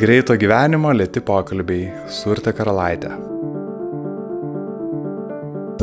Greito gyvenimo lėti pokalbiai su Urte Karalaitė.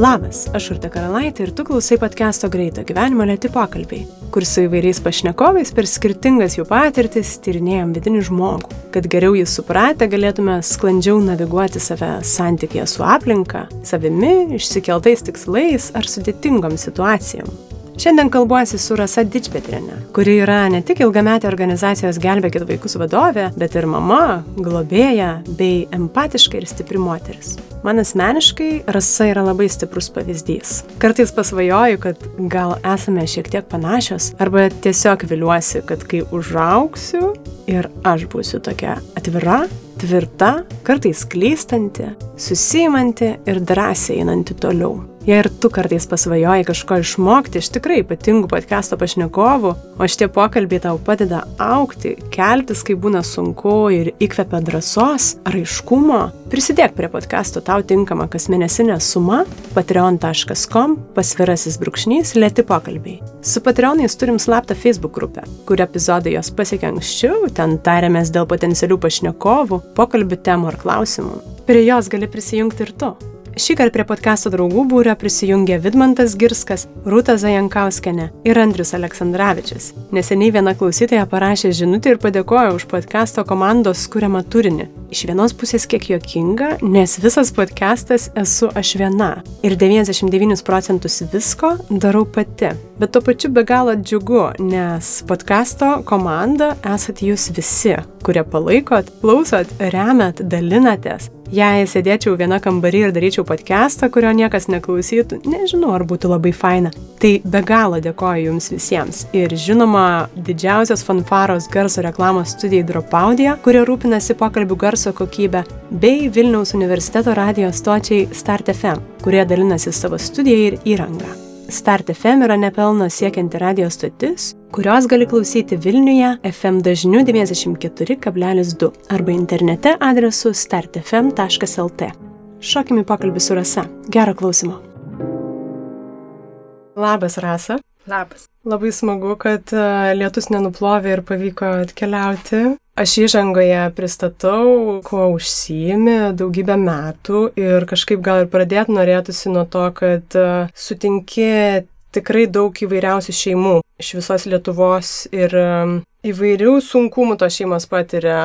Labas, aš Urte Karalaitė ir tu klausai podcast'o Greito gyvenimo lėti pokalbiai, kur su įvairiais pašnekovais per skirtingas jų patirtis tyrinėjom vidinį žmogų, kad geriau jį supratę galėtume sklandžiau naviguoti save santykėje su aplinka, savimi, išsikeltais tikslais ar sudėtingom situacijom. Šiandien kalbuosi su Rasa Dičpetrinė, kuri yra ne tik ilgametė organizacijos Gelbėkit vaikus vadovė, bet ir mama, globėja bei empatiška ir stipri moteris. Man asmeniškai Rasa yra labai stiprus pavyzdys. Kartais pasvajoju, kad gal esame šiek tiek panašios, arba tiesiog viliuosi, kad kai užauksiu ir aš būsiu tokia atvira, tvirta, kartais klystanti, susijimanti ir drąsiai einanti toliau. Jei ir tu kartais pasvajoji kažko išmokti iš tikrai ypatingų podcast'o pašnekovų, o šitie pokalbiai tau padeda aukti, keltis, kai būna sunku ir įkvepia drąsos, raiškumo, prisidėk prie podcast'o tau tinkama kasmėnesinė suma patreon.com pasvirasis brūkšnys lėti pokalbiai. Su Patreonais turim slaptą Facebook grupę, kur epizodai jos pasiekia anksčiau, ten tariamės dėl potencialių pašnekovų, pokalbių temų ar klausimų. Prie jos gali prisijungti ir tu. Šįkart prie podcast'o draugų būrio prisijungė Vidmantas Girskas, Rūta Zajankauskenė ir Andrius Aleksandраvičius. Neseniai viena klausytoja parašė žinutę ir padėkojo už podcast'o komandos skūriamą turinį. Iš vienos pusės kiek juokinga, nes visas podcastas esu aš viena ir 99 procentus visko darau pati. Bet tuo pačiu be galo džiugu, nes podcast'o komanda esat jūs visi, kurie palaikot, klausot, remet, dalinatės. Jei sėdėčiau viena kambarį ir daryčiau podcastą, kurio niekas neklausytų, nežinau, ar būtų labai faina. Tai be galo dėkoju jums visiems. Ir žinoma, didžiausios fanfaros garso reklamos studijai Dropaudija, kurie rūpinasi pokalbių garso kokybę, bei Vilniaus universiteto radio stočiai Start FM, kurie dalinasi savo studiją ir įrangą. Start FM yra nepelno siekianti radio stotis, kurios gali klausyti Vilniuje FM dažniu 94,2 arba internete adresu startfm.lt. Šokime pokalbį su Rasa. Gero klausimo. Labas, Rasa. Labas. Labai smagu, kad e, lietus nenuplovė ir pavyko atkeliauti. Aš įžangoje pristatau, kuo užsijimi daugybę metų ir kažkaip gal ir pradėti norėtųsi nuo to, kad e, sutinki tikrai daug įvairiausių šeimų iš visos Lietuvos ir e, įvairių sunkumų tos šeimos patiria,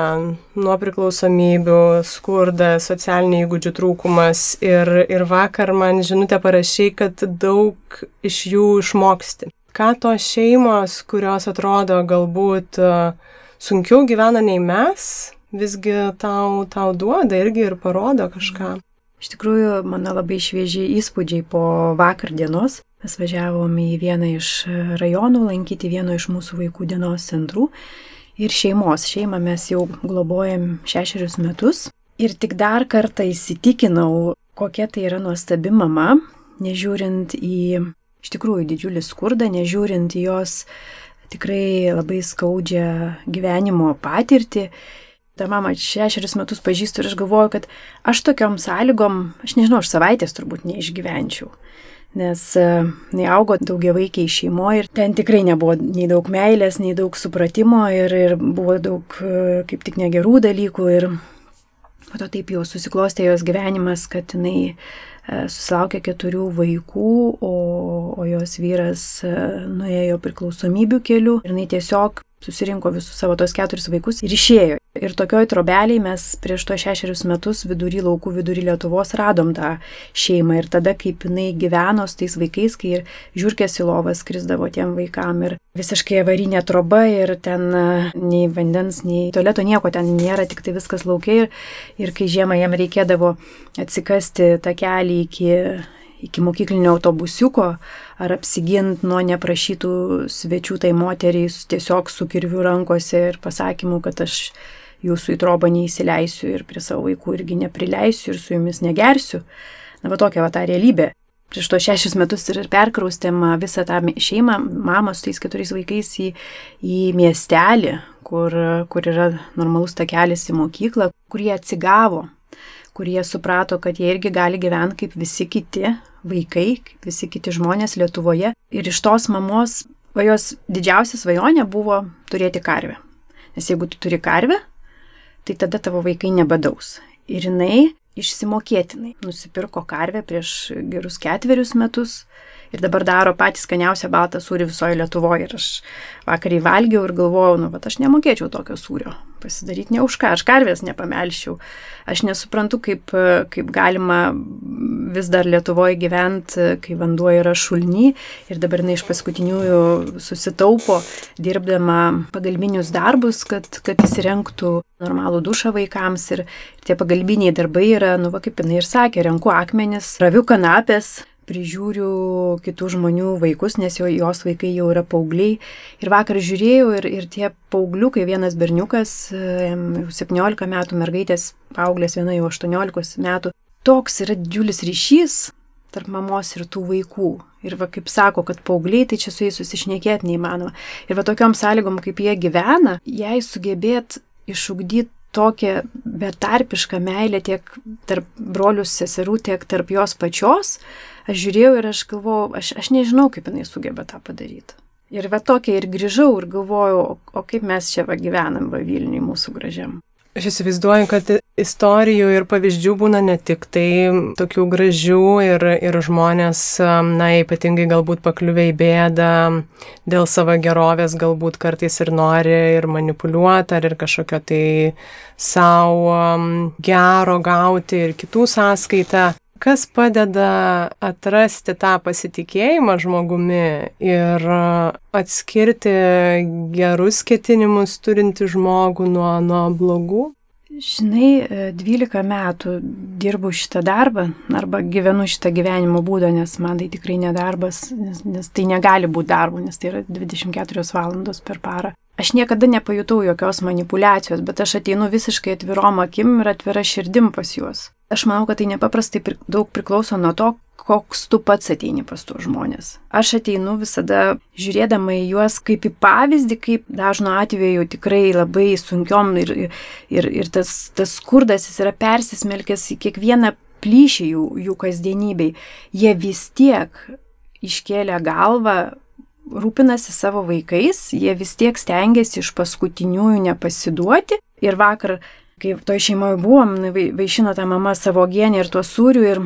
nuo priklausomybių, skurda, socialinių įgūdžių trūkumas ir, ir vakar man žinutę parašy, kad daug iš jų išmoksti. Ką tos šeimos, kurios atrodo galbūt uh, sunkiau gyvena nei mes, visgi tau, tau duoda irgi ir parodo kažką. Iš tikrųjų, mano labai švieži įspūdžiai po vakar dienos. Mes važiavom į vieną iš rajonų lankyti vieno iš mūsų vaikų dienos centrų. Ir šeimos šeimą mes jau globojam šešerius metus. Ir tik dar kartą įsitikinau, kokia tai yra nuostabi mama, nežiūrint į iš tikrųjų didžiulį skurdą, nežiūrint į jos tikrai labai skaudžią gyvenimo patirtį. Ta mama šešerius metus pažįstu ir aš galvoju, kad aš tokiom sąlygom, aš nežinau, aš savaitės turbūt neišgyvenčiau. Nes jinai augo daugia vaikiai šeimoje ir ten tikrai nebuvo nei daug meilės, nei daug supratimo ir, ir buvo daug e, kaip tik negerų dalykų ir po to taip jau susiklostė jos gyvenimas, kad jinai E, susilaukė keturių vaikų, o, o jos vyras e, nuėjo priklausomybių keliu ir jinai tiesiog susirinko visus savo tos keturis vaikus ir išėjo. Ir tokioj trobeliai mes prieš to šešerius metus vidury laukų, vidury Lietuvos radom tą šeimą. Ir tada, kaip jinai gyveno su tais vaikais, kai ir žiūrkės į lovą skrisdavo tiem vaikam ir visiškai avarinė troba ir ten e, nei vandens, nei tualeto nieko ten nėra, tik tai viskas laukia. Ir, ir kai žiemą jam reikėdavo atsikasti tą kelią iki iki mokyklinio autobusiuko ar apsigint nuo neprašytų svečių tai moteriai tiesiog su kirviu rankose ir pasakymu, kad aš jūsų į trobą neįsileisiu ir prie savo vaikų irgi neprileisiu ir su jumis negersiu. Na, va tokia va ta realybė. Prieš to šešis metus ir perkraustėm visą tą šeimą, mamą su tais keturiais vaikais į, į miestelį, kur, kur yra normalus takelis į mokyklą, kur jie atsigavo, kur jie suprato, kad jie irgi gali gyventi kaip visi kiti, vaikai, kaip visi kiti žmonės Lietuvoje. Ir iš tos mamos, va jos didžiausia svajonė buvo turėti karvę. Nes jeigu tu turi karvę, tai tada tavo vaikai nebadaus. Ir jinai išsimokėtinai nusipirko karvę prieš gerus ketverius metus ir dabar daro patys skaniausią baltą sūrį visoje Lietuvoje. Ir aš vakar įvalgiau ir galvojau, nu, bet aš nemokėčiau tokio sūrio pasidaryti ne už ką, aš karvės nepamelščiau. Aš nesuprantu, kaip, kaip galima vis dar Lietuvoje gyventi, kai vanduo yra šulny ir dabar jinai iš paskutiniųjų susitaupo, dirbdama pagalbinius darbus, kad, kad įsirenktų normalų dušą vaikams ir tie pagalbiniai darbai yra, nu, va, kaip jinai ir sakė, renku akmenis, raviu kanapės, prižiūriu kitų žmonių vaikus, nes jo, jos vaikai jau yra paaugliai. Ir vakar žiūrėjau ir, ir tie paaugliukai, vienas berniukas, jau 17 metų, mergaitės paauglės, viena jau 18 metų, toks yra didžiulis ryšys tarp mamos ir tų vaikų. Ir va, kaip sako, kad paaugliai, tai čia su jais susišnekėti neįmanoma. Ir va tokiom sąlygom, kaip jie gyvena, jei sugebėt išugdyti tokią betarpišką meilę tiek tarp brolių seserų, tiek tarp jos pačios, aš žiūrėjau ir aš galvojau, aš, aš nežinau, kaip jinai sugeba tą padaryti. Ir va tokia ir grįžau ir galvojau, o, o kaip mes čia va gyvenam va Vilniui mūsų gražiam. Aš įsivaizduoju, kad istorijų ir pavyzdžių būna ne tik tai tokių gražių ir, ir žmonės, na, ypatingai galbūt pakliuvę į bėdą dėl savo gerovės, galbūt kartais ir nori ir manipuliuoti, ar ir kažkokio tai savo gero gauti ir kitų sąskaitą kas padeda atrasti tą pasitikėjimą žmogumi ir atskirti gerus ketinimus turinti žmogų nuo, nuo blogų? Žinai, 12 metų dirbu šitą darbą arba gyvenu šitą gyvenimo būdą, nes man tai tikrai nedarbas, nes, nes tai negali būti darbu, nes tai yra 24 valandos per parą. Aš niekada nepajutau jokios manipulacijos, bet aš ateinu visiškai atvirom akim ir atvira širdim pas juos. Aš manau, kad tai nepaprastai daug priklauso nuo to, koks tu pats ateini pas tuos žmonės. Aš ateinu visada žiūrėdama į juos kaip į pavyzdį, kaip dažnu atveju tikrai labai sunkiom ir, ir, ir tas, tas skurdas jis yra persismelkęs į kiekvieną plyšį jų, jų kasdienybei. Jie vis tiek iškėlė galvą, rūpinasi savo vaikais, jie vis tiek stengiasi iš paskutiniųjų nepasiduoti. Ir vakar kai toj šeimoje buvom, vaišino tą mamą savo genį ir tuo sūriu ir,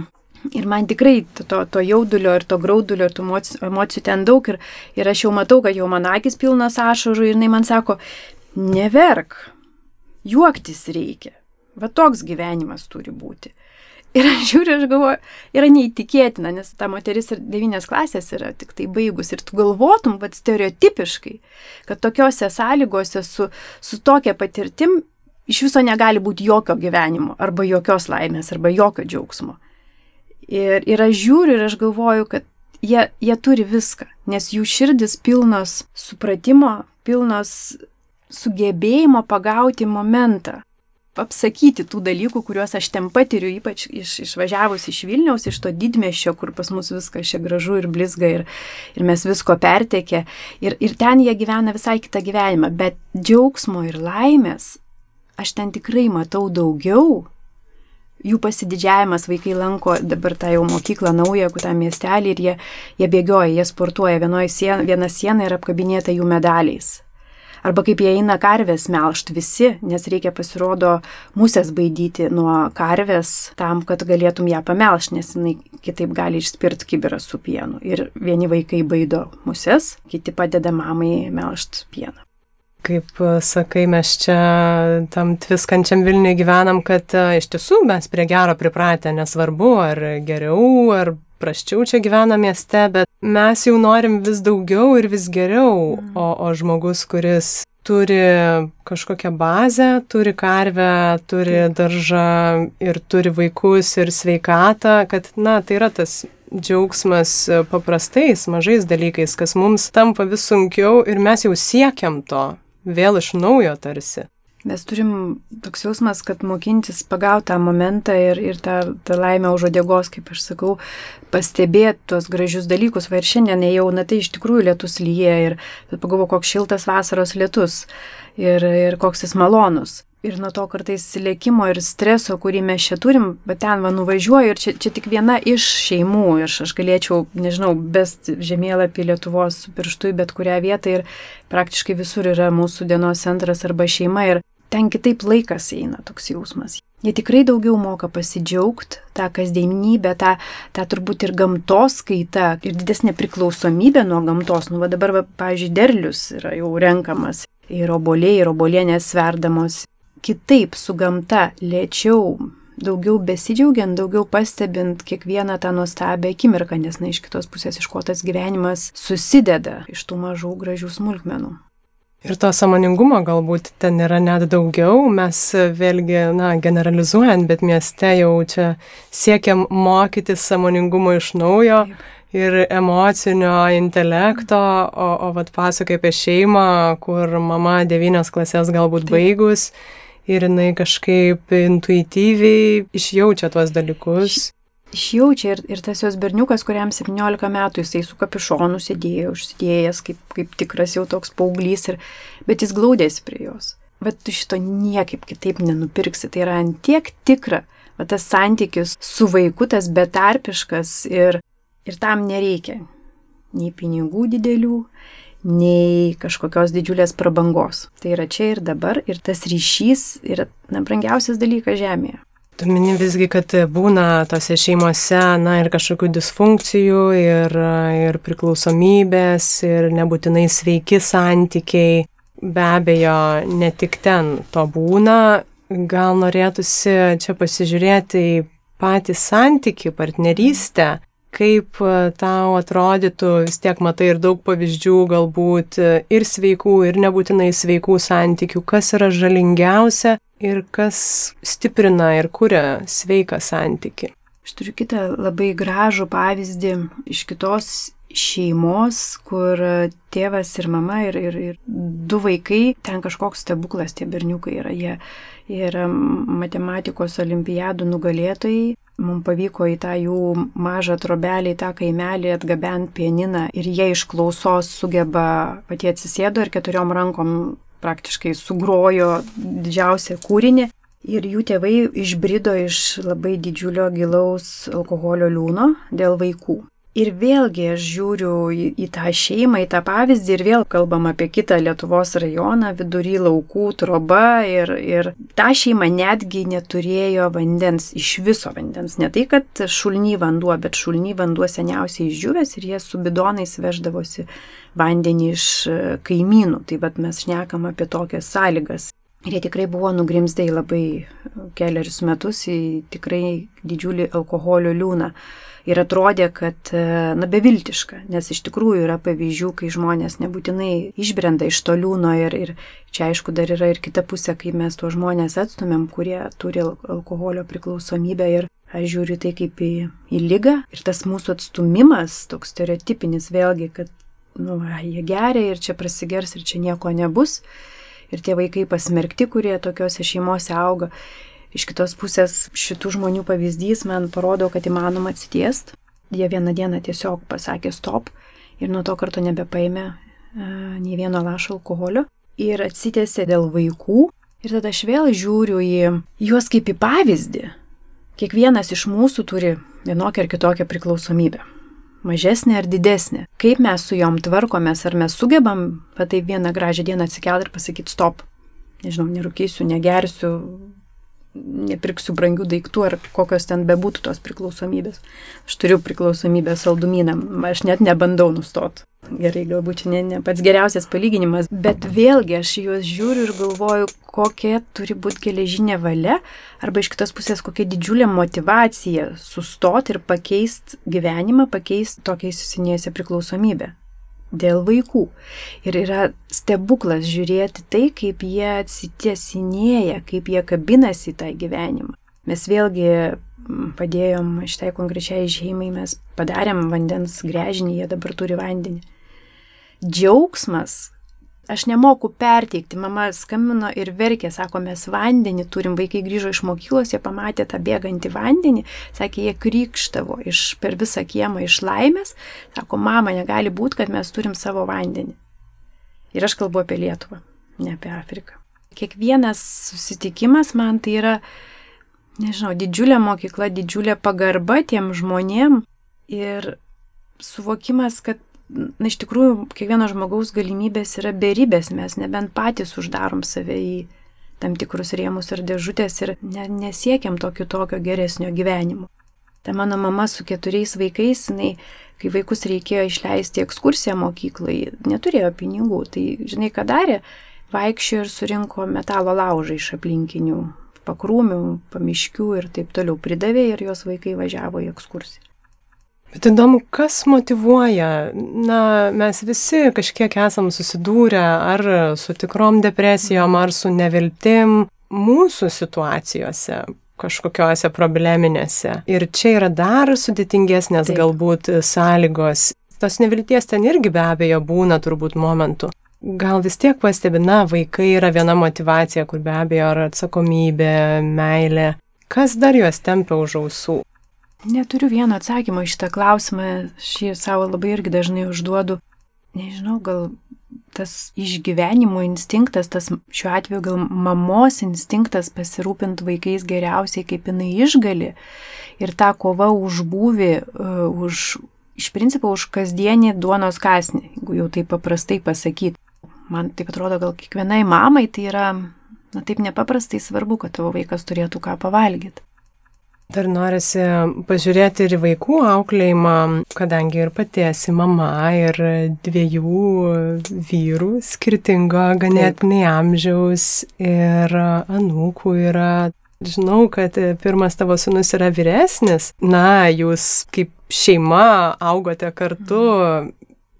ir man tikrai to, to jaudulio ir to graudulio ir tų emocijų ten daug ir, ir aš jau matau, kad jau man akis pilnas ašarų ir jinai man sako, neverk, juoktis reikia. Va toks gyvenimas turi būti. Ir aš žiūriu, aš galvoju, yra neįtikėtina, nes ta moteris ir devynės klasės yra tik tai baigus. Ir tu galvotum, bet stereotipiškai, kad tokiuose sąlygose su, su tokia patirtim iš viso negali būti jokio gyvenimo, arba jokios laimės, arba jokio džiaugsmo. Ir, ir aš žiūriu ir aš galvoju, kad jie, jie turi viską, nes jų širdis pilnos supratimo, pilnos sugebėjimo pagauti momentą, apsakyti tų dalykų, kuriuos aš ten patiriu, ypač iš, išvažiavus iš Vilniaus, iš to didmešio, kur pas mus viskas čia gražu ir blizga ir, ir mes visko pertekė. Ir, ir ten jie gyvena visai kitą gyvenimą, bet džiaugsmo ir laimės aš ten tikrai matau daugiau. Jų pasididžiavimas vaikai lanko dabar tą jau mokyklą naują, tą miestelį ir jie, jie bėgioja, jie sportuoja, viena siena yra apkabinėta jų medaliais. Arba kaip jie eina karvės melšt visi, nes reikia pasirodo musės baidyti nuo karvės tam, kad galėtum ją pamelšt, nes jinai kitaip gali išspirt kibirą su pienu. Ir vieni vaikai baido musės, kiti padeda mamai melšt pieną kaip e, sakai, mes čia tam tviskančiam Vilniui gyvenam, kad e, iš tiesų mes prie gero pripratę, nesvarbu, ar geriau, ar praščiau čia gyvena mieste, bet mes jau norim vis daugiau ir vis geriau, mm. o, o žmogus, kuris turi kažkokią bazę, turi karvę, turi daržą ir turi vaikus ir sveikatą, kad, na, tai yra tas džiaugsmas paprastais, mažais dalykais, kas mums tampa vis sunkiau ir mes jau siekiam to vėl iš naujo tarsi. Mes turim toks jausmas, kad mokintis pagauti tą momentą ir, ir tą, tą laimę už odėgos, kaip aš sakau, pastebėti tuos gražius dalykus. Va ir šiandien jau, na tai iš tikrųjų lietus lyja ir pagalvoju, koks šiltas vasaros lietus ir, ir koks jis malonus. Ir nuo to kartais lėkimo ir streso, kurį mes čia turim, bet ten va nuvažiuoju ir čia, čia tik viena iš šeimų. Ir aš, galėčiau, nežinau, best žemėlapį Lietuvos pirštų į bet kurią vietą ir praktiškai visur yra mūsų dienos centras arba šeima. Ir ten kitaip laikas eina toks jausmas. Jie tikrai daugiau moka pasidžiaugti tą kasdienybę, tą, tą turbūt ir gamtos kaitą, ir didesnė priklausomybė nuo gamtos. Nu, va dabar, va, pavyzdžiui, derlius yra jau renkamas, ir oboliai, ir obolienės sverdamos. Kitaip su gamta, lėčiau, daugiau besidžiaugiant, daugiau pastebint kiekvieną tą nuostabią akimirką, nes, na, iš kitos pusės, iš ko tas gyvenimas susideda iš tų mažų gražių smulkmenų. Ir to samoningumo galbūt ten yra net daugiau, mes vėlgi, na, generalizuojant, bet mieste jau čia siekiam mokytis samoningumo iš naujo. Taip ir emocinio intelekto, o, o vat pasakai apie šeimą, kur mama devynios klasės galbūt Taip. baigus ir jinai kažkaip intuityviai išjaučia tuos dalykus išjaučia ir, ir tas jos berniukas, kuriam 17 metų jisai su kapišonu sėdėjo, užsidėjęs kaip, kaip tikras jau toks paauglys, ir, bet jis glaudėsi prie jos. Bet tu šito niekaip kitaip nenupirksi, tai yra antiek tikra, bet tas santykis su vaiku, tas betarpiškas ir, ir tam nereikia nei pinigų didelių, nei kažkokios didžiulės prabangos. Tai yra čia ir dabar ir tas ryšys yra na, brangiausias dalykas Žemėje. Tu mini visgi, kad būna tose šeimose, na, ir kažkokių disfunkcijų, ir, ir priklausomybės, ir nebūtinai sveiki santykiai. Be abejo, ne tik ten to būna. Gal norėtųsi čia pasižiūrėti į patį santyki, partnerystę, kaip tau atrodytų, vis tiek matai ir daug pavyzdžių, galbūt ir sveikų, ir nebūtinai sveikų santykių, kas yra žalingiausia ir kas stiprina ir kuria sveiką santyki. Aš turiu kitą labai gražų pavyzdį iš kitos šeimos, kur tėvas ir mama ir, ir, ir du vaikai, ten kažkoks stebuklas tie berniukai yra, jie yra matematikos olimpiadų nugalėtojai. Mums pavyko į tą jų mažą trobelį, tą kaimelį atgabenti pianiną ir jie iš klausos sugeba, pati atsisėdo ir keturiom rankom praktiškai sugrojo didžiausią kūrinį. Ir jų tėvai išbrido iš labai didžiulio gilaus alkoholio liūno dėl vaikų. Ir vėlgi aš žiūriu į, į tą šeimą, į tą pavyzdį ir vėl kalbam apie kitą Lietuvos rajoną, vidury laukų, troba ir, ir ta šeima netgi neturėjo vandens, iš viso vandens. Ne tai, kad šulny vanduo, bet šulny vanduo seniausiai išdžiūvęs ir jie su bidonais veždavosi vandenį iš e, kaimynų. Tai vad mes šnekam apie tokias sąlygas. Ir jie tikrai buvo nugrimzdę į labai keliarius metus į tikrai didžiulį alkoholio liūną. Ir atrodė, kad, e, na, beviltiška, nes iš tikrųjų yra pavyzdžių, kai žmonės nebūtinai išbrenda iš to liūno ir, ir čia aišku dar yra ir kita pusė, kai mes tuos žmonės atstumėm, kurie turi alkoholio priklausomybę ir aš žiūriu tai kaip į, į lygą ir tas mūsų atstumimas, toks stereotipinis vėlgi, kad nu, jie geria ir čia prasigers ir čia nieko nebus. Ir tie vaikai pasmerkti, kurie tokiuose šeimose auga. Iš kitos pusės šitų žmonių pavyzdys man parodo, kad įmanoma atsitiest. Jie vieną dieną tiesiog pasakė stop ir nuo to karto nebepaėmė e, nei vieno lašo alkoholio. Ir atsitėsi dėl vaikų. Ir tada aš vėl žiūriu į juos kaip į pavyzdį. Kiekvienas iš mūsų turi vienokią ar kitokią priklausomybę mažesnė ar didesnė. Kaip mes su jom tvarkomės, ar mes sugebam, va taip vieną gražią dieną atsikelti ir pasakyti stop. Nežinau, nerūkysiu, negersiu, nepirksiu brangių daiktų ar kokios ten bebūtų tos priklausomybės. Aš turiu priklausomybę saldumynam, aš net nebandau nustoti. Gerai, galbūt čia ne, ne pats geriausias palyginimas, bet vėlgi aš juos žiūriu ir galvoju, kokia turi būti geležinė valia, arba iš kitos pusės kokia didžiulė motivacija sustoti ir pakeisti gyvenimą, pakeisti tokią įsisinėjusią priklausomybę dėl vaikų. Ir yra stebuklas žiūrėti tai, kaip jie atsitiesinėja, kaip jie kabinasi tą gyvenimą. Mes vėlgi padėjom šitai konkrečiai šeimai, mes padarėm vandens grežinį, jie dabar turi vandenį. Džiaugsmas, aš nemoku perteikti. Mama skambino ir verkė, sako, mes vandenį turim, vaikai grįžo iš mokyklos, jie pamatė tą bėgantį vandenį, sakė, jie krikštavo iš, per visą kiemą iš laimės, sako, mama, negali būti, kad mes turim savo vandenį. Ir aš kalbu apie Lietuvą, ne apie Afriką. Kiekvienas susitikimas man tai yra, nežinau, didžiulė mokykla, didžiulė pagarba tiem žmonėm ir suvokimas, kad na, iš tikrųjų, kiekvieno žmogaus galimybės yra beribės, mes nebent patys uždarom save į tam tikrus rėmus ar dėžutės ir ne, nesiekiam tokio tokio geresnio gyvenimo. Ta mano mama su keturiais vaikais, jinai, kai vaikus reikėjo išleisti ekskursiją mokyklai, neturėjo pinigų. Tai žinai, ką darė? Vaikščiojo ir surinko metalo laužą iš aplinkinių pakrūmių, pamiškių ir taip toliau pridavė ir jos vaikai važiavo į ekskursiją. Bet įdomu, kas motivuoja, na, mes visi kažkiek esam susidūrę ar su tikrom depresijom, ar su neviltim mūsų situacijose kažkokiose probleminėse. Ir čia yra dar sudėtingesnės Taip. galbūt sąlygos. Tos nevilties ten irgi be abejo būna turbūt momentų. Gal vis tiek pastebi, na, vaikai yra viena motivacija, kur be abejo yra atsakomybė, meilė. Kas dar juos tempia už ausų? Neturiu vieno atsakymo iš tą klausimą, šį savo labai irgi dažnai užduodu. Nežinau, gal tas išgyvenimo instinktas, tas šiuo atveju gal mamos instinktas pasirūpinti vaikais geriausiai, kaip jinai išgali. Ir ta kova už būvį, uh, už, iš principo už kasdienį duonos kasnį, jeigu jau taip paprastai pasakyti. Man taip atrodo, gal kiekvienai mamai tai yra, na taip nepaprastai svarbu, kad tavo vaikas turėtų ką pavalgyti. Dar norisi pažiūrėti ir vaikų auklėjimą, kadangi ir pati esi mama ir dviejų vyrų skirtingo ganėtinai amžiaus ir anūkų yra. Žinau, kad pirmas tavo sunus yra vyresnis. Na, jūs kaip šeima augote kartu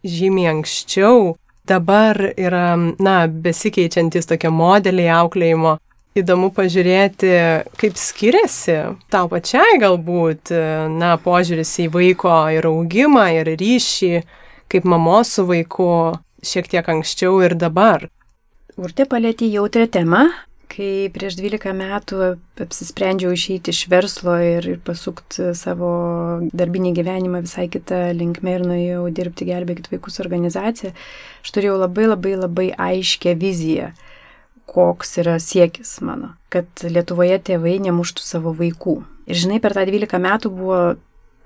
žymiai anksčiau. Dabar yra, na, besikeičiantis tokie modeliai auklėjimo įdomu pažiūrėti, kaip skiriasi tau pačiai galbūt, na, požiūris į vaiko ir augimą, ir ryšį, kaip mamos su vaiku šiek tiek anksčiau ir dabar. Urtė palėtė jautrę temą, kai prieš 12 metų apsisprendžiau išeiti iš verslo ir, ir pasukti savo darbinį gyvenimą visai kitą linkmę ir nuėjau dirbti gelbėkit vaikus organizaciją, aš turėjau labai labai labai aiškę viziją koks yra siekis mano, kad Lietuvoje tėvai nemuštų savo vaikų. Ir žinai, per tą 12 metų buvo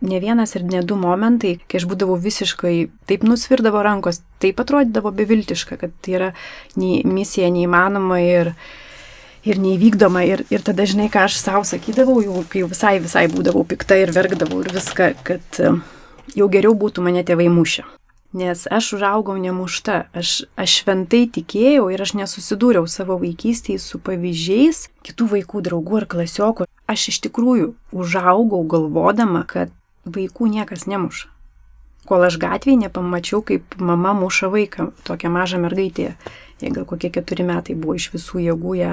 ne vienas ir ne du momentai, kai aš būdavau visiškai, taip nusvirdavo rankos, taip atrodydavo beviltiška, kad tai yra nei, misija neįmanoma ir, ir neįvykdoma. Ir, ir tada, žinai, ką aš savo sakydavau, jau, kai visai, visai būdavau pikta ir verkdavau ir viską, kad jau geriau būtų mane tėvai mušę. Nes aš užaugau nemušta, aš, aš šventai tikėjau ir aš nesusidūriau savo vaikystėje su pavyzdžiais kitų vaikų draugų ar klasiokų. Aš iš tikrųjų užaugau galvodama, kad vaikų niekas nemuša. Kol aš gatvėje nepamačiau, kaip mama muša vaiką, tokią mažą mergaitę, gal kokie keturi metai buvo iš visų jėgų ją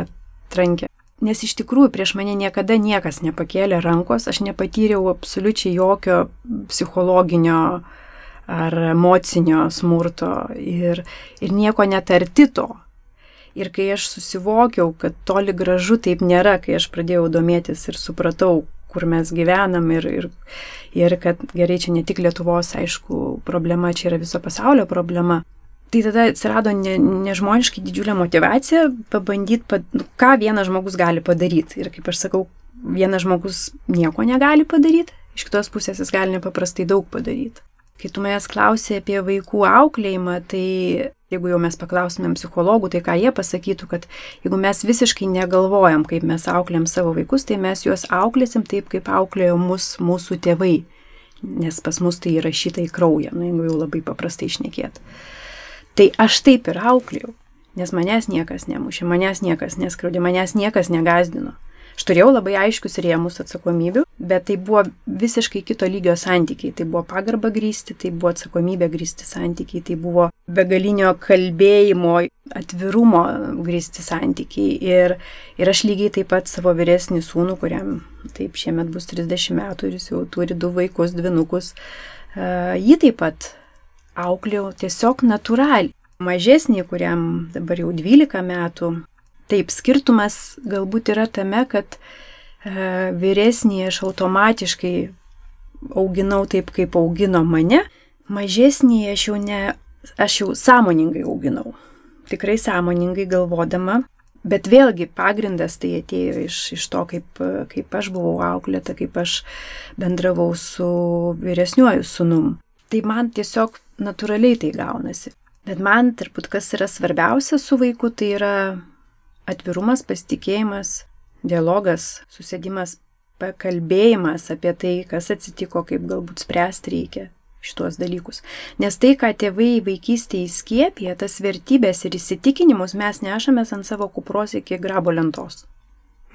trankę. Nes iš tikrųjų prieš mane niekada niekas nepakėlė rankos, aš nepatyriau absoliučiai jokio psichologinio uh, ar emocinio smurto ir, ir nieko netarti to. Ir kai aš susivokiau, kad toli gražu taip nėra, kai aš pradėjau domėtis ir supratau, kur mes gyvenam ir, ir, ir kad gerai čia ne tik Lietuvos, aišku, problema, čia yra viso pasaulio problema. Tai tada atsirado ne, nežmoniškai didžiulė motivacija pabandyti, pad, nu, ką vienas žmogus gali padaryti. Ir kaip aš sakau, vienas žmogus nieko negali padaryti, iš kitos pusės jis gali nepaprastai daug padaryti. Kai tu manęs klausai apie vaikų auklėjimą, tai jeigu jau mes paklaustumėm psichologų, tai ką jie pasakytų, kad jeigu mes visiškai negalvojam, kaip mes auklėm savo vaikus, tai mes juos auklėsim taip, kaip auklėjo mus mūsų tėvai. Nes pas mus tai įrašyta į kraują, nu, jeigu jau labai paprastai išnekėt. Tai aš taip ir auklėjau, nes manęs niekas nemušė, manęs niekas neskriaudė, manęs niekas negazdino. Aš turėjau labai aiškius rėmus atsakomybių, bet tai buvo visiškai kito lygio santykiai. Tai buvo pagarba grįsti, tai buvo atsakomybė grįsti santykiai, tai buvo begalinio kalbėjimo, atvirumo grįsti santykiai. Ir, ir aš lygiai taip pat savo vyresnį sūnų, kuriam taip šiemet bus 30 metų ir jis jau turi du vaikus, dvinukus, uh, jį taip pat auklėjau tiesiog natūraliai. Mažesnį, kuriam dabar jau 12 metų, Taip, skirtumas galbūt yra tame, kad e, vyresnį aš automatiškai auginau taip, kaip augino mane, mažesnį aš jau, ne, aš jau sąmoningai auginau. Tikrai sąmoningai galvodama, bet vėlgi pagrindas tai atėjo iš, iš to, kaip, kaip aš buvau auklėta, kaip aš bendravau su vyresniuoju sunum. Tai man tiesiog natūraliai tai gaunasi. Bet man turbūt kas yra svarbiausia su vaiku, tai yra atvirumas, pasitikėjimas, dialogas, susėdimas, pakalbėjimas apie tai, kas atsitiko, kaip galbūt spręsti reikia šitos dalykus. Nes tai, ką tėvai vaikystėje įskiepė, tas vertybės ir įsitikinimus mes nešamės ant savo kupros iki grabo lentos.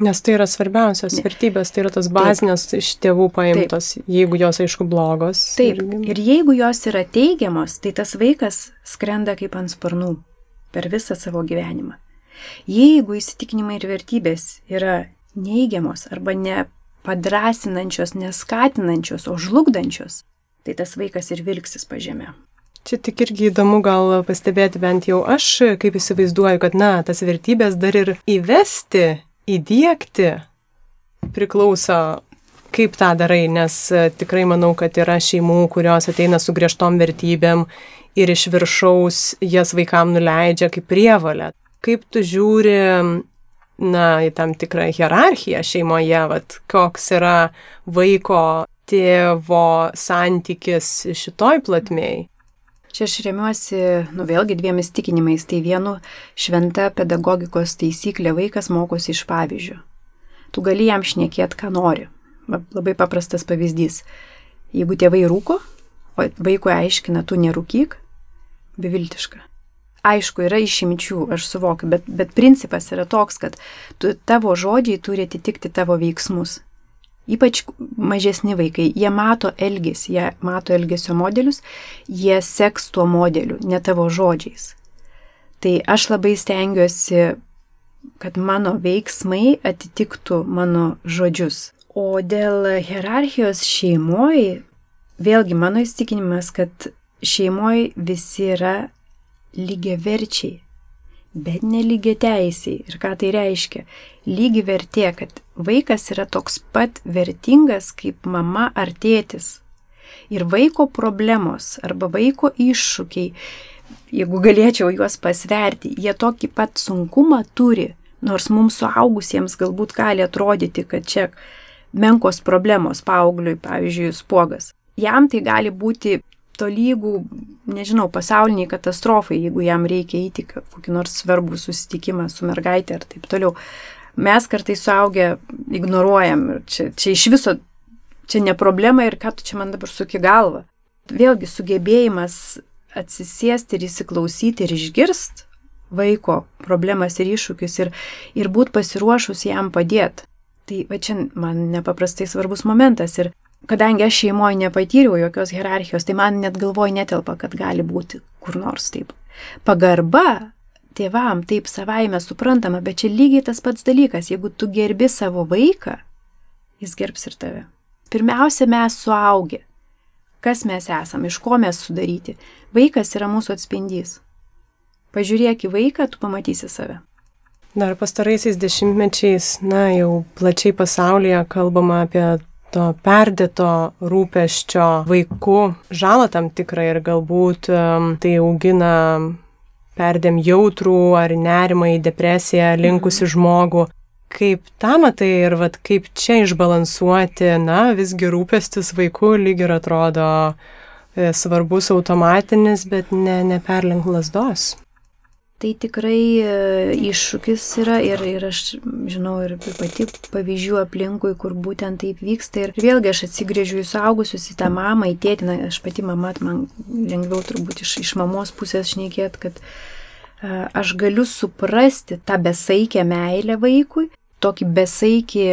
Nes tai yra svarbiausios ne. vertybės, tai yra tos bazinės Taip. iš tėvų paimtos, Taip. jeigu jos aišku blogos. Taip, irgi. ir jeigu jos yra teigiamos, tai tas vaikas skrenda kaip ant sparnų per visą savo gyvenimą. Jeigu įsitikinimai ir vertybės yra neigiamos arba nepadrasinančios, neskatinančios, o žlugdančios, tai tas vaikas ir vilksis pažemė. Čia tik irgi įdomu gal pastebėti bent jau aš, kaip įsivaizduoju, kad, na, tas vertybės dar ir įvesti, įdėkti priklauso, kaip tą darai, nes tikrai manau, kad yra šeimų, kurios ateina su griežtom vertybėm ir iš viršaus jas vaikam nuleidžia kaip prievalę. Kaip tu žiūri, na, į tam tikrą hierarchiją šeimoje, vat, koks yra vaiko tėvo santykis šitoj platmėj? Čia aš remiuosi, nu vėlgi dviem įstikinimais. Tai vienu šventa pedagogikos taisyklė vaikas mokosi iš pavyzdžio. Tu gali jam šnekėti, ką nori. Labai paprastas pavyzdys. Jeigu tėvai rūko, o vaikui aiškina, tu nerūkyk, beviltiška. Aišku, yra išimčių, aš suvokiu, bet, bet principas yra toks, kad tu, tavo žodžiai turi atitikti tavo veiksmus. Ypač mažesni vaikai, jie mato elgesį, jie mato elgesio modelius, jie seks tuo modeliu, ne tavo žodžiais. Tai aš labai stengiuosi, kad mano veiksmai atitiktų mano žodžius. O dėl hierarchijos šeimoje, vėlgi mano įstikinimas, kad šeimoje visi yra lygiai verčiai, bet nelygiai teisiai. Ir ką tai reiškia? Lygi vertė, kad vaikas yra toks pat vertingas kaip mama ar tėtis. Ir vaiko problemos arba vaiko iššūkiai, jeigu galėčiau juos pasverti, jie tokį pat sunkumą turi, nors mums suaugusiems galbūt gali atrodyti, kad čia menkos problemos paaugliui, pavyzdžiui, spuogas. Jam tai gali būti tolygų, nežinau, pasauliniai katastrofai, jeigu jam reikia įti kokį nors svarbų susitikimą su mergaitė ir taip toliau. Mes kartais suaugę ignoruojam ir čia, čia iš viso, čia ne problema ir ką tu čia man dabar suki galvą. Vėlgi sugebėjimas atsisėsti ir įsiklausyti ir išgirst vaiko problemas ir iššūkius ir, ir būt pasiruošus jam padėti. Tai va čia man nepaprastai svarbus momentas ir kadangi aš šeimoje nepatyriau jokios hierarchijos, tai man net galvoj netelpa, kad gali būti kur nors taip. Pagarba tėvam taip savaime suprantama, bet čia lygiai tas pats dalykas, jeigu tu gerbi savo vaiką, jis gerbs ir tave. Pirmiausia, mes suaugę. Kas mes esame, iš ko mes sudaryti. Vaikas yra mūsų atspindys. Pažiūrėk į vaiką, tu pamatysi save. Dar pastaraisiais dešimtmečiais, na, jau plačiai pasaulyje kalbama apie to perdėto rūpeščio vaikų žalą tam tikrą ir galbūt tai augina perdėm jautrų ar nerimą į depresiją linkusi mhm. žmogų. Kaip tą matai ir vat, kaip čia išbalansuoti, na, visgi rūpestis vaikų lyg ir atrodo e, svarbus automatinis, bet ne, neperlink lasdos tai tikrai e, iššūkis yra ir, ir aš žinau ir pati pavyzdžių aplinkui, kur būtent taip vyksta. Ir vėlgi aš atsigrėžiu į suaugusius, į tą mamą, į tėtiną, aš pati mama, man lengviau turbūt iš, iš mamos pusės šnekėt, kad uh, aš galiu suprasti tą besaikę meilę vaikui, tokį besaikį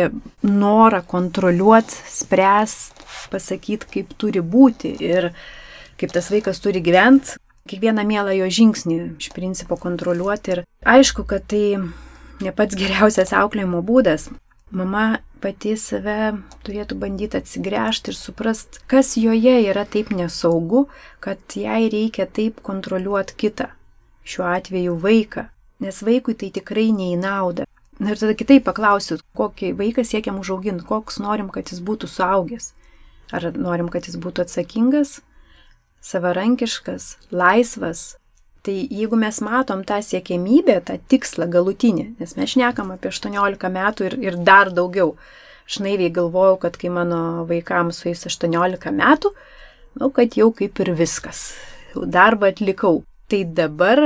norą kontroliuoti, spręsti, pasakyti, kaip turi būti ir kaip tas vaikas turi gyventi, kiekvieną mielą jo žingsnį iš principo kontroliuoti. Ir aišku, kad tai ne pats geriausias auklėjimo būdas. Mama pati save turėtų bandyti atsigręžti ir suprast, kas joje yra taip nesaugu, kad jai reikia taip kontroliuoti kitą, šiuo atveju vaiką, nes vaikui tai tikrai neįnauda. Na ir tada kitaip paklausiu, kokį vaiką siekiam užauginti, koks norim, kad jis būtų suaugęs. Ar norim, kad jis būtų atsakingas, savarankiškas, laisvas. Tai jeigu mes matom tą siekėmybę, tą tikslą galutinį, nes mes šnekam apie 18 metų ir, ir dar daugiau. Aš naiviai galvojau, kad kai mano vaikams suės 18 metų, nu, kad jau kaip ir viskas. Jau darbą atlikau. Tai dabar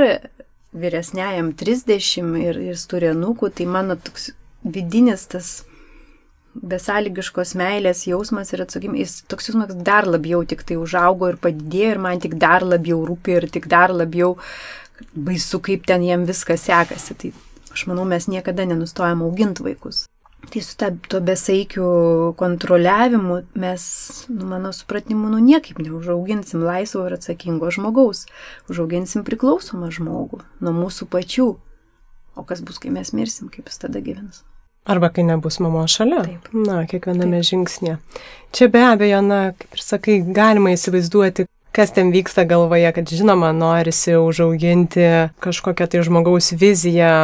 vyresniajam 30 ir, ir jis turi anūkų, tai mano toks vidinis tas besąlygiškos meilės jausmas ir atsakymas, toks jausmas dar labiau tik tai užaugo ir padidėjo ir man tik dar labiau rūpi ir tik dar labiau baisu, kaip ten jiem viskas sekasi. Tai aš manau, mes niekada nenustojam auginti vaikus. Tai su ta, to besaikiu kontroliavimu mes, nu, mano supratimu, nu, niekaip neužauginsim laisvo ir atsakingo žmogaus. Užauginsim priklausomą žmogų nuo mūsų pačių. O kas bus, kai mes mirsim, kaip jis tada gyvens? Arba kai nebus mamo šalia. Taip. Na, kiekviename Taip. žingsnėje. Čia be abejo, na, kaip ir sakai, galima įsivaizduoti, kas ten vyksta galvoje, kad žinoma, norisi užauginti kažkokią tai žmogaus viziją,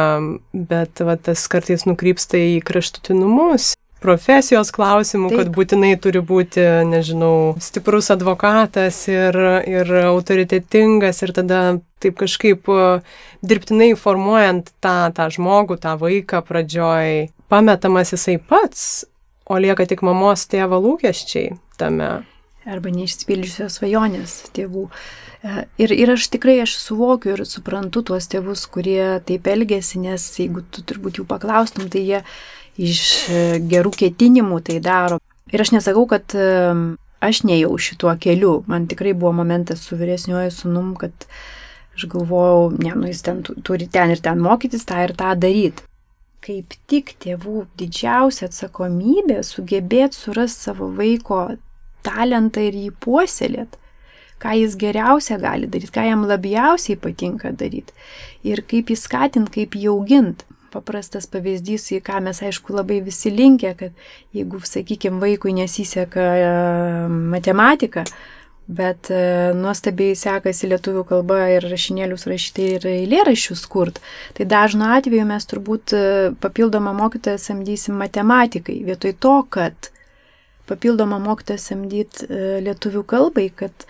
bet va, tas kartais nukrypsta į kraštutinumus. Profesijos klausimų, Taip. kad būtinai turi būti, nežinau, stiprus advokatas ir, ir autoritetingas ir tada taip kažkaip dirbtinai formuojant tą, tą žmogų, tą vaiką pradžioj, pametamas jisai pats, o lieka tik mamos tėvo lūkesčiai tame arba neišsipildžiusios svajonės tėvų. E, ir, ir aš tikrai aš suvokiu ir suprantu tuos tėvus, kurie taip elgesi, nes jeigu tu turbūt jų paklaustum, tai jie iš e, gerų ketinimų tai daro. Ir aš nesakau, kad e, aš nejau šituo keliu. Man tikrai buvo momentas su vyresniuoju sunum, kad aš galvojau, ne, nu jis ten turi ten ir ten mokytis, tą ir tą daryti. Kaip tik tėvų didžiausia atsakomybė sugebėti surasti savo vaiko talentą ir jį puoselėt, ką jis geriausia gali daryti, ką jam labiausiai patinka daryti ir kaip jį skatint, kaip jį augint. Paprastas pavyzdys, į ką mes aišku labai visi linkę, kad jeigu, sakykime, vaikui nesiseka e, matematika, bet e, nuostabiai sekasi lietuvių kalba ir rašinėlius rašyti ir eilėraščius kurt. Tai dažnu atveju mes turbūt e, papildomą mokytoją samdysim matematikai, vietoj to, kad papildomą mokytoją samdyti e, lietuvių kalbai, kad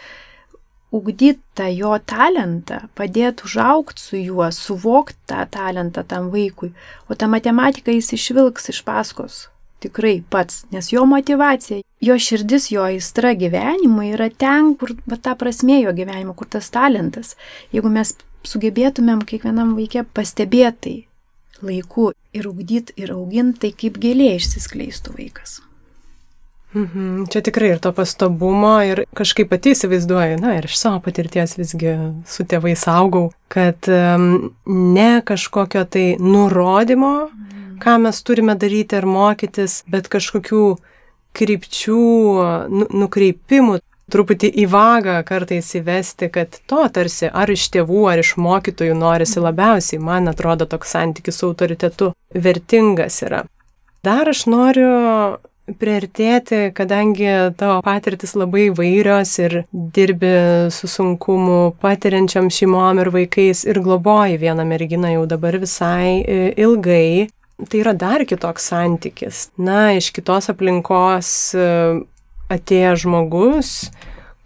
ugdyt tą jo talentą, padėti užaukti su juo, suvokti tą talentą tam vaikui, o tą matematiką jis išvilks iš paskos. Tikrai pats, nes jo motivacija, jo širdis, jo aistra gyvenimui yra ten, kur va, ta prasmė jo gyvenimo, kur tas talentas. Jeigu mes sugebėtumėm kiekvienam vaikė pastebėtai laiku ir ugdyti ir auginti, tai kaip gėlė išsiskleistų vaikas. Mhm. Čia tikrai ir to pastabumo ir kažkaip pati įsivaizduoju, na ir iš savo patirties visgi su tėvais augau, kad um, ne kažkokio tai nurodymo, mhm. Ką mes turime daryti ar mokytis, bet kažkokių krypčių, nu, nukreipimų, truputį į vagą kartais įvesti, kad to tarsi ar iš tėvų, ar iš mokytojų norisi labiausiai, man atrodo, toks santykis su autoritetu vertingas yra. Dar aš noriu priartėti, kadangi tavo patirtis labai vairios ir dirbi su sunkumu patiriančiam šeimom ir vaikais ir globoji vieną merginą jau dabar visai e, ilgai. Tai yra dar kitoks santykis. Na, iš kitos aplinkos e, atėjo žmogus,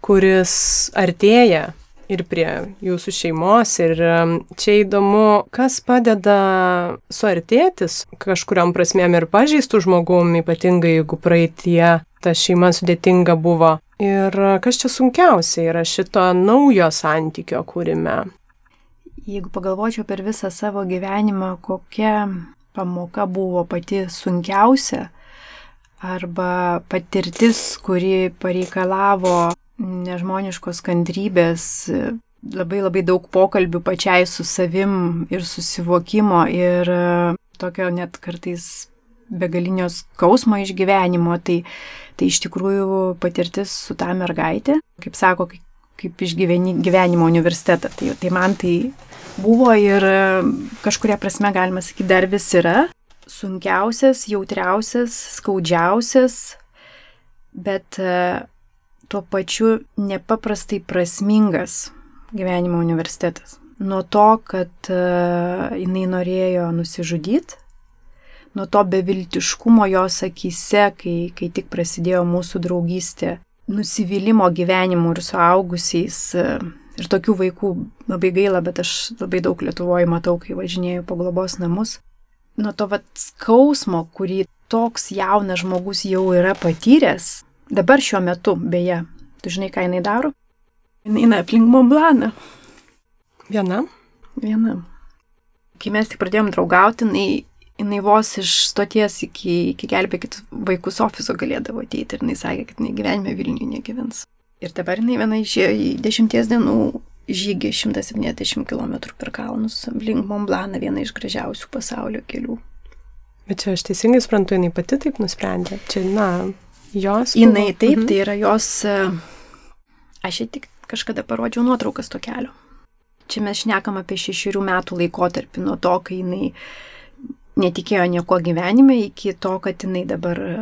kuris artėja ir prie jūsų šeimos. Ir čia įdomu, kas padeda suartėtis kažkuriam prasmėm ir pažįstų žmogum, ypatingai jeigu praeitie ta šeima sudėtinga buvo. Ir kas čia sunkiausia yra šito naujo santykio kūrime? Jeigu pagalvočiau per visą savo gyvenimą, kokia pamoka buvo pati sunkiausia, arba patirtis, kuri pareikalavo nežmoniškos kantrybės, labai labai daug pokalbių pačiai su savim ir susivokimo ir e, tokio net kartais begalinio skausmo išgyvenimo, tai, tai iš tikrųjų patirtis su tą mergaitę, kaip sako, kaip išgyveni gyvenimo universitetą. Tai, tai man tai buvo ir e, kažkuria prasme galima sakyti dar vis yra sunkiausias, jautriausias, skaudžiausias, bet e, tuo pačiu nepaprastai prasmingas gyvenimo universitetas. Nuo to, kad uh, jinai norėjo nusižudyti, nuo to beviltiškumo jos akise, kai, kai tik prasidėjo mūsų draugystė, nusivylimų gyvenimu ir suaugusiais. Ir tokių vaikų labai gaila, bet aš labai daug Lietuvoje matau, kai važinėjau po globos namus. Nuo to vat skausmo, kurį toks jaunas žmogus jau yra patyręs, Dabar šiuo metu, beje, tu žinai, ką jinai daro? Jinai aplink Montblaną. Viena? Viena. Kai mes tik pradėjom draugauti, jinai, jinai vos iš stoties iki, iki gelbėkit vaikus ofiso galėdavo ateiti ir jinai sakė, kad jinai gyvenime Vilniuje negyvens. Ir dabar jinai viena išėjo į dešimties dienų žygį 170 km per kalnus, link Montblaną, viena iš gražiausių pasaulio kelių. Bet čia aš teisingai suprantu, jinai pati taip nusprendė. Čia, na, jos. Jinai taip, Mhm. tai yra jos. e, Aš jai tik kažkada parodžiau nuotraukas to kelio. Čia mes šnekam apie šešių metų laikotarpį nuo to, kai jinai netikėjo nieko gyvenime, iki to, kad jinai dabar e,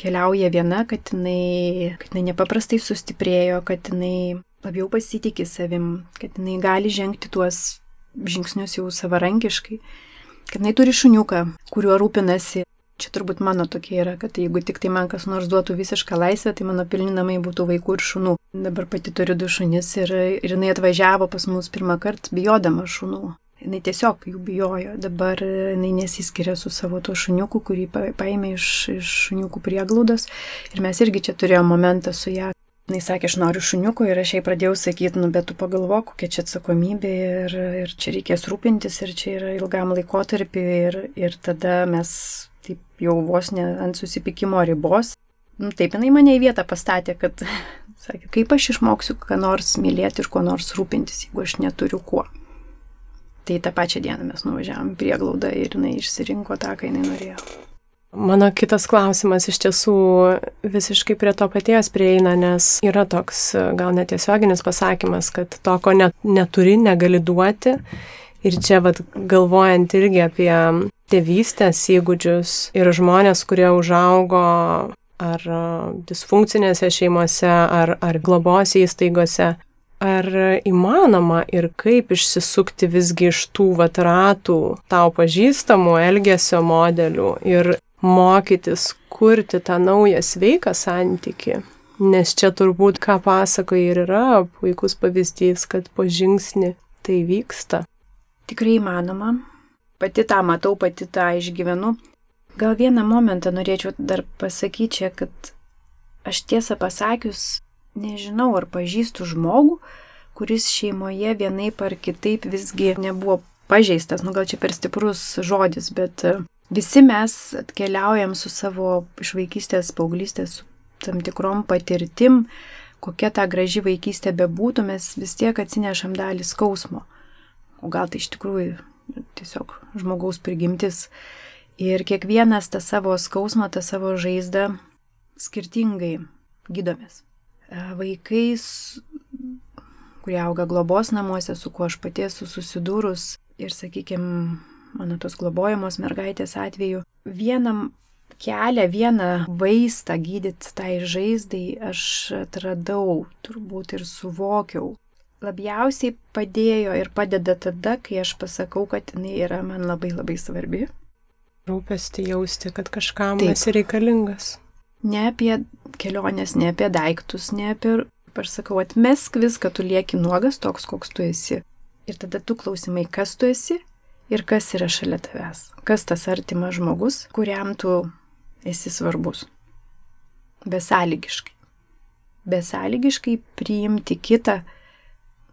keliauja viena, kad jinai, kad jinai nepaprastai sustiprėjo, kad jinai labiau pasitikė savim, kad jinai gali žengti tuos žingsnius jau savarankiškai, kad jinai turi šuniuką, kuriuo rūpinasi. Čia turbūt mano tokia yra, kad jeigu tik tai man kas nors duotų visišką laisvę, tai mano pilni namai būtų vaikų ir šunų. Dabar pati turiu du šunis ir, ir jinai atvažiavo pas mus pirmą kartą bijodama šunų. Jinai tiesiog jų bijojo. Dabar jinai nesiskiria su savo tuo šuniuku, kurį pa- paėmė iš, iš šuniukų prieglaudos. Ir mes irgi čia turėjome momentą su ją. Jis sakė, aš noriu šuniuko ir aš jai pradėjau sakyti, nu bet tu pagalvok, kokia čia atsakomybė ir, ir čia reikės rūpintis ir čia yra ilgam laikotarpį ir, ir tada mes taip jau vos ne ant susipykimo ribos. Nu, taip jinai mane į vietą pastatė, kad, sakė, kaip aš išmoksiu ką nors mylėti ir kuo nors rūpintis, jeigu aš neturiu kuo. Tai tą pačią dieną mes nuvažiavom prie glaudą ir jinai išsirinko tą, ką jinai norėjo. Mano kitas klausimas iš tiesų visiškai prie to paties prieina, nes yra toks e, gal netiesioginis pasakymas, kad to, ko net, neturi, negali duoti. Ir čia vat, galvojant irgi apie tėvystės įgūdžius ir žmonės, kurie užaugo ar e, disfunkcinėse šeimose, ar, ar globos įstaigose, ar įmanoma ir kaip išsisukti visgi iš tų vat ratų tau pažįstamų elgesio modelių ir mokytis kurti tą naują sveiką santyki. Nes čia turbūt, ką pasakoja ir yra puikus pavyzdys, kad po žingsnį tai vyksta. Tikrai įmanoma. Pati tą matau, pati tą išgyvenu. Gal vieną momentą norėčiau dar pasakyti kad aš tiesą pasakius nežinau, ar pažįstu žmogų, kuris šeimoje vienaip ar kitaip visgi nebuvo pažeistas. Nu gal čia per stiprus žodis, bet e, visi mes atkeliaujam su savo iš vaikystės, paauglystės su tam tikrom patirtim, kokia ta graži vaikystė bebūtų, mes vis tiek atsinešam dalį skausmo. O gal tai iš tikrųjų tiesiog žmogaus prigimtis. Ir kiekvienas tą savo skausmą, tą savo žaizdą skirtingai gydomės. E, Vaikais, kurie auga globos namuose, su kuo aš pati esu susidūrus ir, sakykime, mano tos globojamos mergaitės atveju, vienam kelią, vieną vaistą gydyti tai žaizdai aš atradau turbūt ir suvokiau. Labiausiai padėjo ir padeda tada, kai aš pasakau, kad jinai yra man labai labai svarbi. Rūpesti jausti, kad kažkam Taip. esi reikalingas. Ne apie keliones, ne apie daiktus, ne apie... Aš sakau, atmesk viską, tu lieki nuogas toks, koks tu esi. Ir tada tu klausimai, kas tu esi ir kas yra šalia tavęs. Kas tas artimas žmogus, kuriam tu esi svarbus. Besąlygiškai. Besąlygiškai priimti kitą,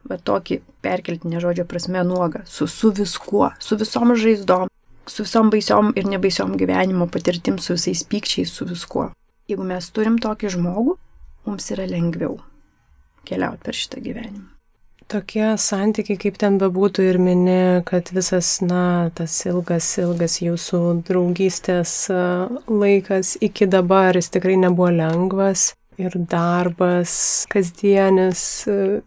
va tokį perkeltinę žodžio prasme nuogą, su, su viskuo, su visom žaizdom, su visom baisiom ir nebaisiom gyvenimo patirtim, su visais pykčiais, su viskuo. Jeigu mes turim tokį žmogų, mums yra lengviau keliauti per šitą gyvenimą. Tokie santykiai, kaip ten bebūtų ir mini, kad visas, na, tas ilgas, ilgas jūsų draugystės laikas iki dabar jis tikrai nebuvo lengvas. Ir darbas, kasdienis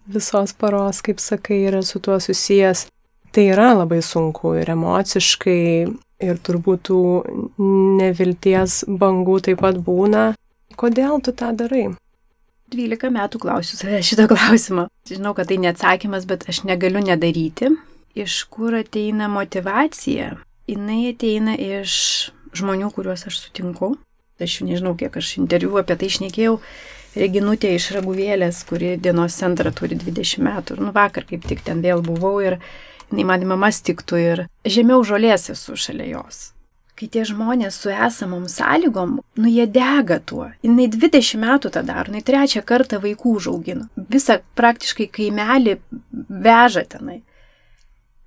visos paros, kaip sakai, yra su tuo susijęs. Tai yra labai sunku ir emociškai, ir turbūt tų nevilties bangų taip pat būna. Kodėl tu tą darai? 12 metų klausiu save šitą klausimą. Žinau, kad tai neatsakymas, bet aš negaliu nedaryti. Iš kur ateina motivacija? Jis ateina iš žmonių, kuriuos aš sutinku. Aš jau nežinau, kiek aš interviu apie tai išnekėjau. Reginutė iš Raguvėlės, kuri dienos centrą turi 20 metų. Nu vakar kaip tik ten vėl buvau ir jinai man mama stiktų ir žemiau žolės esu šalia jos kai tie žmonės su esamom sąlygom, nu jie dega tuo. Jis 20 metų tą daro, jis trečią kartą vaikų užaugino. Visą praktiškai kaimelį veža tenai.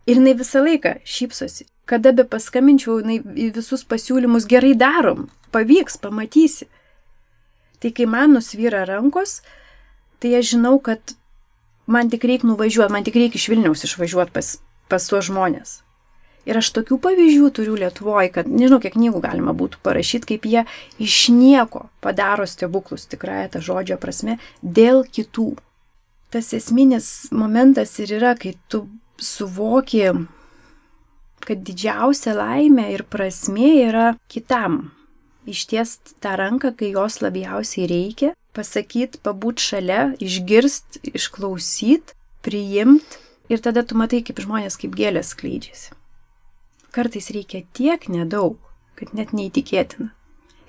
Ir jinai visą laiką šypsosi. kada be paskambinčiau, jinai visus pasiūlymus gerai darom, pavyks, pamatysi. Tai kai man nusvyra rankos, tai aš žinau, kad man tik reikia nuvažiuoti, man tik reikia iš Vilniaus išvažiuoti pas, pas tuos žmonės. Ir aš tokių pavyzdžių turiu Lietuvoje, kad nežinau, kiek knygų galima būtų parašyti, kaip jie iš nieko padaro stebuklus, tikrąją tą žodžio prasme, dėl kitų. Tas esminis momentas ir yra, kai tu suvoki, kad didžiausia laimė ir prasmė yra kitam. Ištiest tą ranką, kai jos labiausiai reikia, pasakyti, pabūt šalia, išgirst, išklausyt, priimt ir tada tu matai, kaip žmonės kaip gėlės skleidžiasi. Kartais reikia tiek nedaug, kad net neįtikėtina.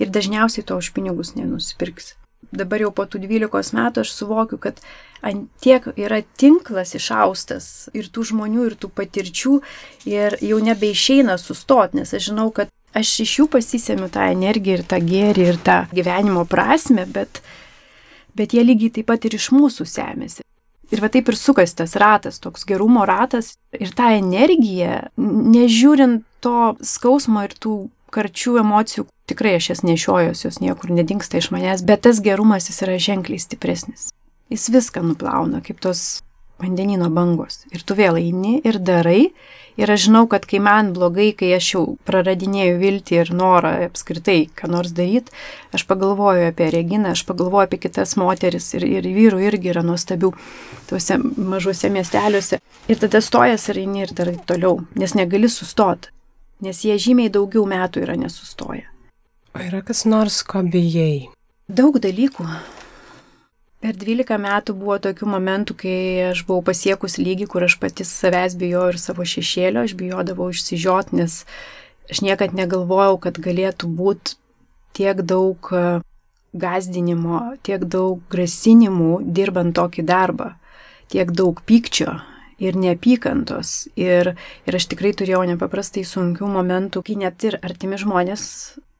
Ir dažniausiai to už pinigus nenusipirksi. Dabar jau po tų 12 metų aš suvokiu, kad ant tiek yra tinklas išaustas ir tų žmonių, ir tų patirčių, ir jau nebeišeina sustoti, nes aš žinau, kad aš iš jų pasisėmiu tą energiją ir tą gėrį ir tą gyvenimo prasme, bet, bet jie lygiai taip pat ir iš mūsų semėsi. Ir va taip ir sukasi tas ratas, toks gerumo ratas ir tą energiją, nežiūrint to skausmo ir tų karčių emocijų, tikrai aš jas nešiojos, jos niekur nedingsta iš manęs, bet tas gerumas jis yra ženkliai stipresnis. Jis viską nuplauna, kaip tos vandenino bangos. Ir tu vėl eini ir darai, Ir aš žinau, kad kai man blogai, kai aš jau praradinėjau viltį ir norą apskritai ką nors daryti, aš pagalvoju apie Reginą, aš pagalvoju apie kitas moteris ir, ir vyrų irgi yra nuostabių tuose mažuose miesteliuose. Ir tada stojas ir eini ir darai toliau, nes negali sustoti, nes jie žymiai daugiau metų yra nesustoję. O yra kas nors, ko bijai? Daug dalykų. Per 12 metų buvo tokių momentų, kai aš buvau pasiekus lygį, kur aš pati savęs bijojau ir savo šešėlio, aš bijodavau išsižiot, nes aš niekad negalvojau, kad galėtų būti tiek daug e, gazdinimo, tiek daug grasinimų dirbant tokį darbą, tiek daug pykčio ir neapykantos. Ir, ir aš tikrai turėjau nepaprastai sunkių momentų, kai net ir artimi žmonės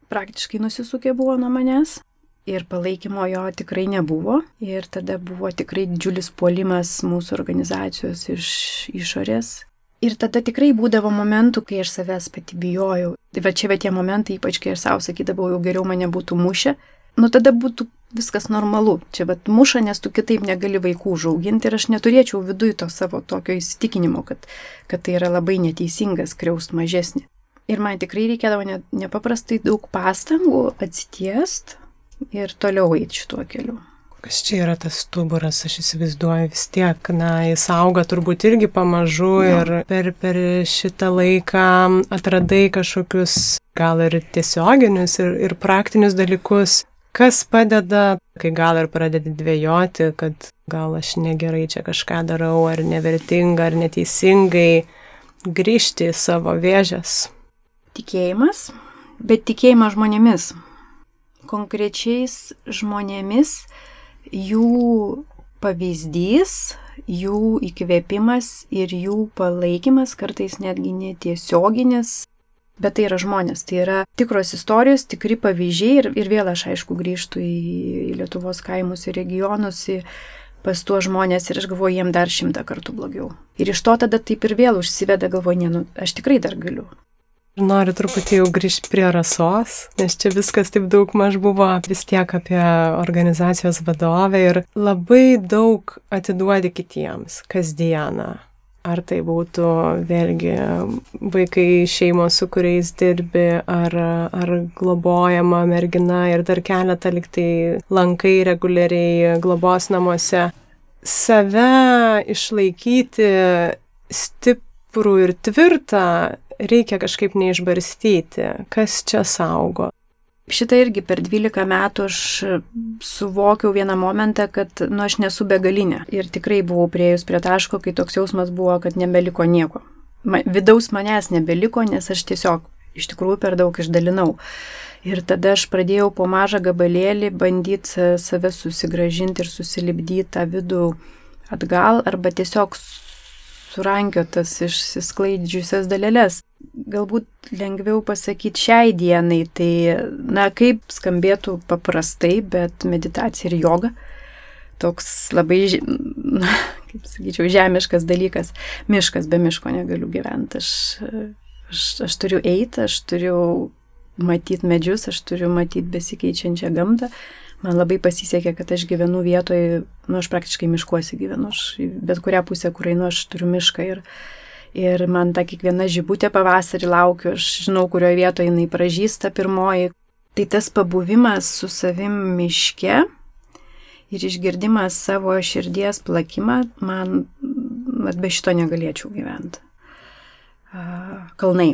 praktiškai nusisukė buvo nuo manęs ir palaikymo jo tikrai nebuvo. Ir tada buvo tikrai didžiulis puolimas mūsų organizacijos iš išorės. Ir tada tikrai būdavo momentų, kai aš savęs pati bijojau. Tai va čia va tie momentai, ypač kai aš savo sakydavau, jau geriau mane būtų mušę. Nu tada būtų viskas normalu. Čia va muša, nes tu kitaip negali vaikų užauginti ir aš neturėčiau viduje to savo tokio įsitikinimo, kad, kad tai yra labai neteisingas kriaust mažesnį. Ir man tikrai reikėdavo ne, nepaprastai daug pastangų atsitiest, ir toliau eiti šituo keliu. Kas čia yra tas stuburas, aš įsivaizduoju vis tiek, na, jis auga turbūt irgi pamažu ja. ir per, per šitą laiką atradai kažkokius gal ir tiesioginius, ir, ir praktinius dalykus, kas padeda, kai gal ir pradedi dvėjoti, kad gal aš negerai čia kažką darau, ar nevertinga, ar neteisingai grįžti į savo vėžės. Tikėjimas, bet tikėjimas žmonėmis konkrečiais žmonėmis, jų pavyzdys, jų įkvėpimas ir jų palaikymas, kartais netgi netiesioginis, bet tai yra žmonės, tai yra tikros istorijos, tikri pavyzdžiai ir, ir vėl aš aišku grįžtu į, į Lietuvos kaimus ir regionus, į, pas tuos žmonės ir aš galvoju, jiem dar šimtą kartų blogiau. Ir iš to tada taip ir vėl užsiveda galvoju, ne, nu, aš tikrai dar galiu. Noriu truputį jau grįžti prie rasos, nes čia viskas taip daug maž buvo vis tiek apie organizacijos vadovę ir labai daug atiduodi kitiems kasdieną. Ar tai būtų vėlgi vaikai šeimos, su kuriais dirbi, ar, ar globojama mergina ir dar keletą liktai lankai reguliariai globos namuose. Save išlaikyti stiprų ir tvirtą reikia kažkaip neišbarstyti, kas čia saugo. Šitą irgi per 12 metų aš suvokiau vieną momentą, kad nu, aš nesu begalinė. Ir tikrai buvau prieėjus prie taško, kai toks jausmas buvo, kad nebeliko nieko. Ma, vidaus manęs nebeliko, nes aš tiesiog iš tikrųjų per daug išdalinau. Ir tada aš pradėjau po mažą gabalėlį bandyti save susigražinti ir susilipdyti tą vidų atgal arba tiesiog surankiotas išsisklaidžiusias dalelės. Galbūt lengviau pasakyti šiai dienai, tai, na, kaip skambėtų paprastai, bet meditacija ir joga toks labai, kaip sakyčiau, žemiškas dalykas. Miškas, be miško negaliu gyventi. Aš, Aš, aš turiu eiti, aš turiu matyti medžius, aš turiu matyti besikeičiančią gamtą. Man labai pasisekė, kad aš gyvenu vietoje, nu, aš praktiškai miškuosi gyvenu, aš bet kurią pusę, kur einu, aš turiu mišką ir, ir man ta kiekviena žibutė pavasarį laukiu, aš žinau, kurioje vietoje jinai pražįsta pirmoji. Tai tas pabuvimas su savim miške ir išgirdimas savo širdies plakimą, man, be šito negalėčiau gyventi. Kalnai.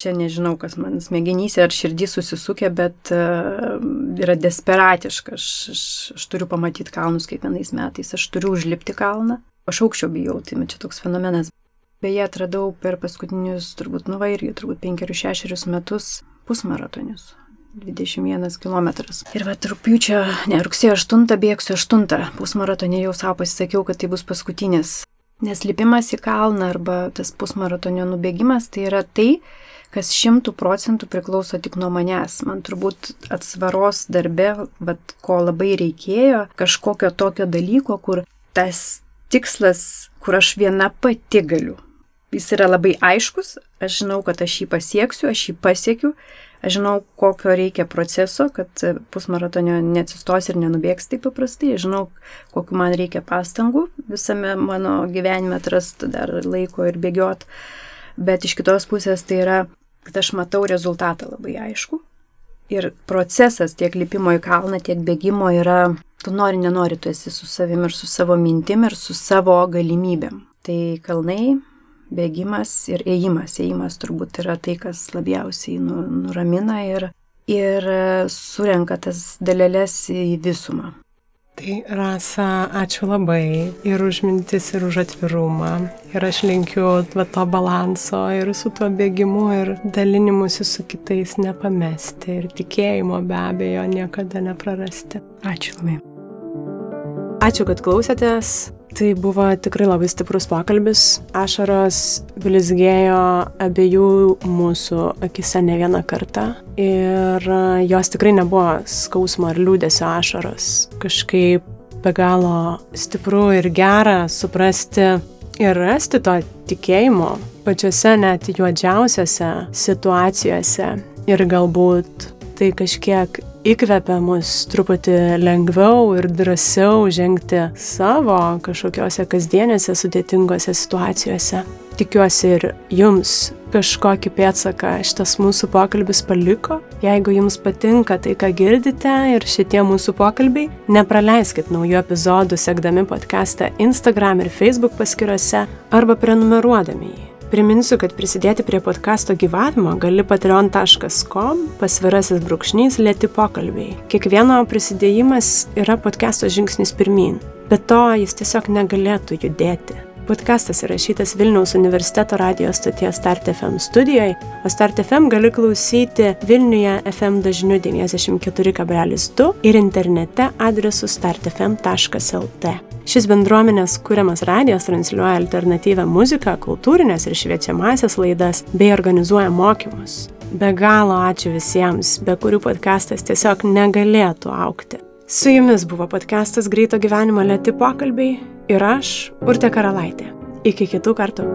Čia nežinau, kas man smegenyse ar širdį susisukė, bet uh, yra desperatiška. Aš, aš, aš turiu pamatyti kalnus kiekvienais metais, aš turiu užlipti kalną. Aš aukščio bijau, tai čia toks fenomenas. Beje, atradau per paskutinius, turbūt, nu va irgi, turbūt penkerius, šešerius metus pusmaratonius. 21 km. Ir va, rūpiučio, ne, rugsėjo 8 bėgsiu 8 pusmaratonį jau savo pasisakiau, kad tai bus paskutinis. Nes lipimas į kalną arba tas pusmaratonio nubėgimas tai yra tai, kas šimtų procentų priklauso tik nuo manęs. Man turbūt atsvaros darbe, vat, ko labai reikėjo, kažkokio tokio dalyko, kur tas tikslas, kur aš viena pati galiu. Jis yra labai aiškus, aš žinau, kad aš jį pasieksiu, aš jį pasiekiu, aš žinau, kokio reikia proceso, kad pusmaratonio neatsistos ir nenubėgs taip paprastai, aš žinau, kokiu man reikia pastangų visame mano gyvenime atrasti dar laiko ir bėgiot. Bet iš kitos pusės tai yra kad aš matau rezultatą labai aišku. Ir procesas tiek lipimo į kalną, tiek bėgimo yra, tu nori, nenori, tu esi su savimi ir su savo mintim ir su savo galimybėm. Tai kalnai, bėgimas ir ėjimas. Ėjimas turbūt yra tai, kas labiausiai nu, nuramina ir, ir surenka tas dalelės į visumą. Tai Rasa, ačiū labai ir už mintis, ir už atvirumą. Ir aš linkiu va, to balanso ir su tuo bėgimu, ir dalinimusi su kitais nepamesti, ir tikėjimo be abejo niekada neprarasti. Ačiū labai. Ačiū, kad klausėtės. Tai buvo tikrai labai stiprus pokalbis. Ašaros blizgėjo abiejų mūsų akise ne vieną kartą. Ir jos tikrai nebuvo skausmo ar liūdėsio ašaros. Kažkaip be galo stipru ir gera suprasti ir rasti to tikėjimo pačiose net juodžiausiose situacijose. Ir galbūt tai kažkiek įkvepia mus truputį lengviau ir drąsiau žengti savo kažkokiose kasdienėse sudėtingose situacijose. Tikiuosi ir jums kažkokį pėtsaką šitas mūsų pokalbis paliko. Jeigu jums patinka tai, ką girdite ir šitie mūsų pokalbiai, nepraleiskit naujų epizodų sekdami podcastą Instagram ir Facebook paskyrose arba prenumeruodami jį. Priminsiu, kad prisidėti prie podkasto gyvavimo gali patreon.com pasvirasis brūkšnys lėti pokalbiai. Kiekvieno prisidėjimas yra podkasto žingsnis pirmin, bet to jis tiesiog negalėtų judėti. Podcastas įrašytas Vilniaus universiteto radijos stoties Start FM studijoje, o Start FM gali klausyti Vilniuje FM dažniu 94,2 ir internete adresu startfm.lt. Šis bendruomenės kūriamas radijas transliuoja alternatyvę muziką, kultūrinės ir šviečiamasias laidas bei organizuoja mokymus. Be galo ačiū visiems, be kurių podcastas tiesiog negalėtų aukti. Su jumis buvo podcastas Greito gyvenimo lėti pokalbiai ir aš, Urte Karalaitė. Iki kitų kartų.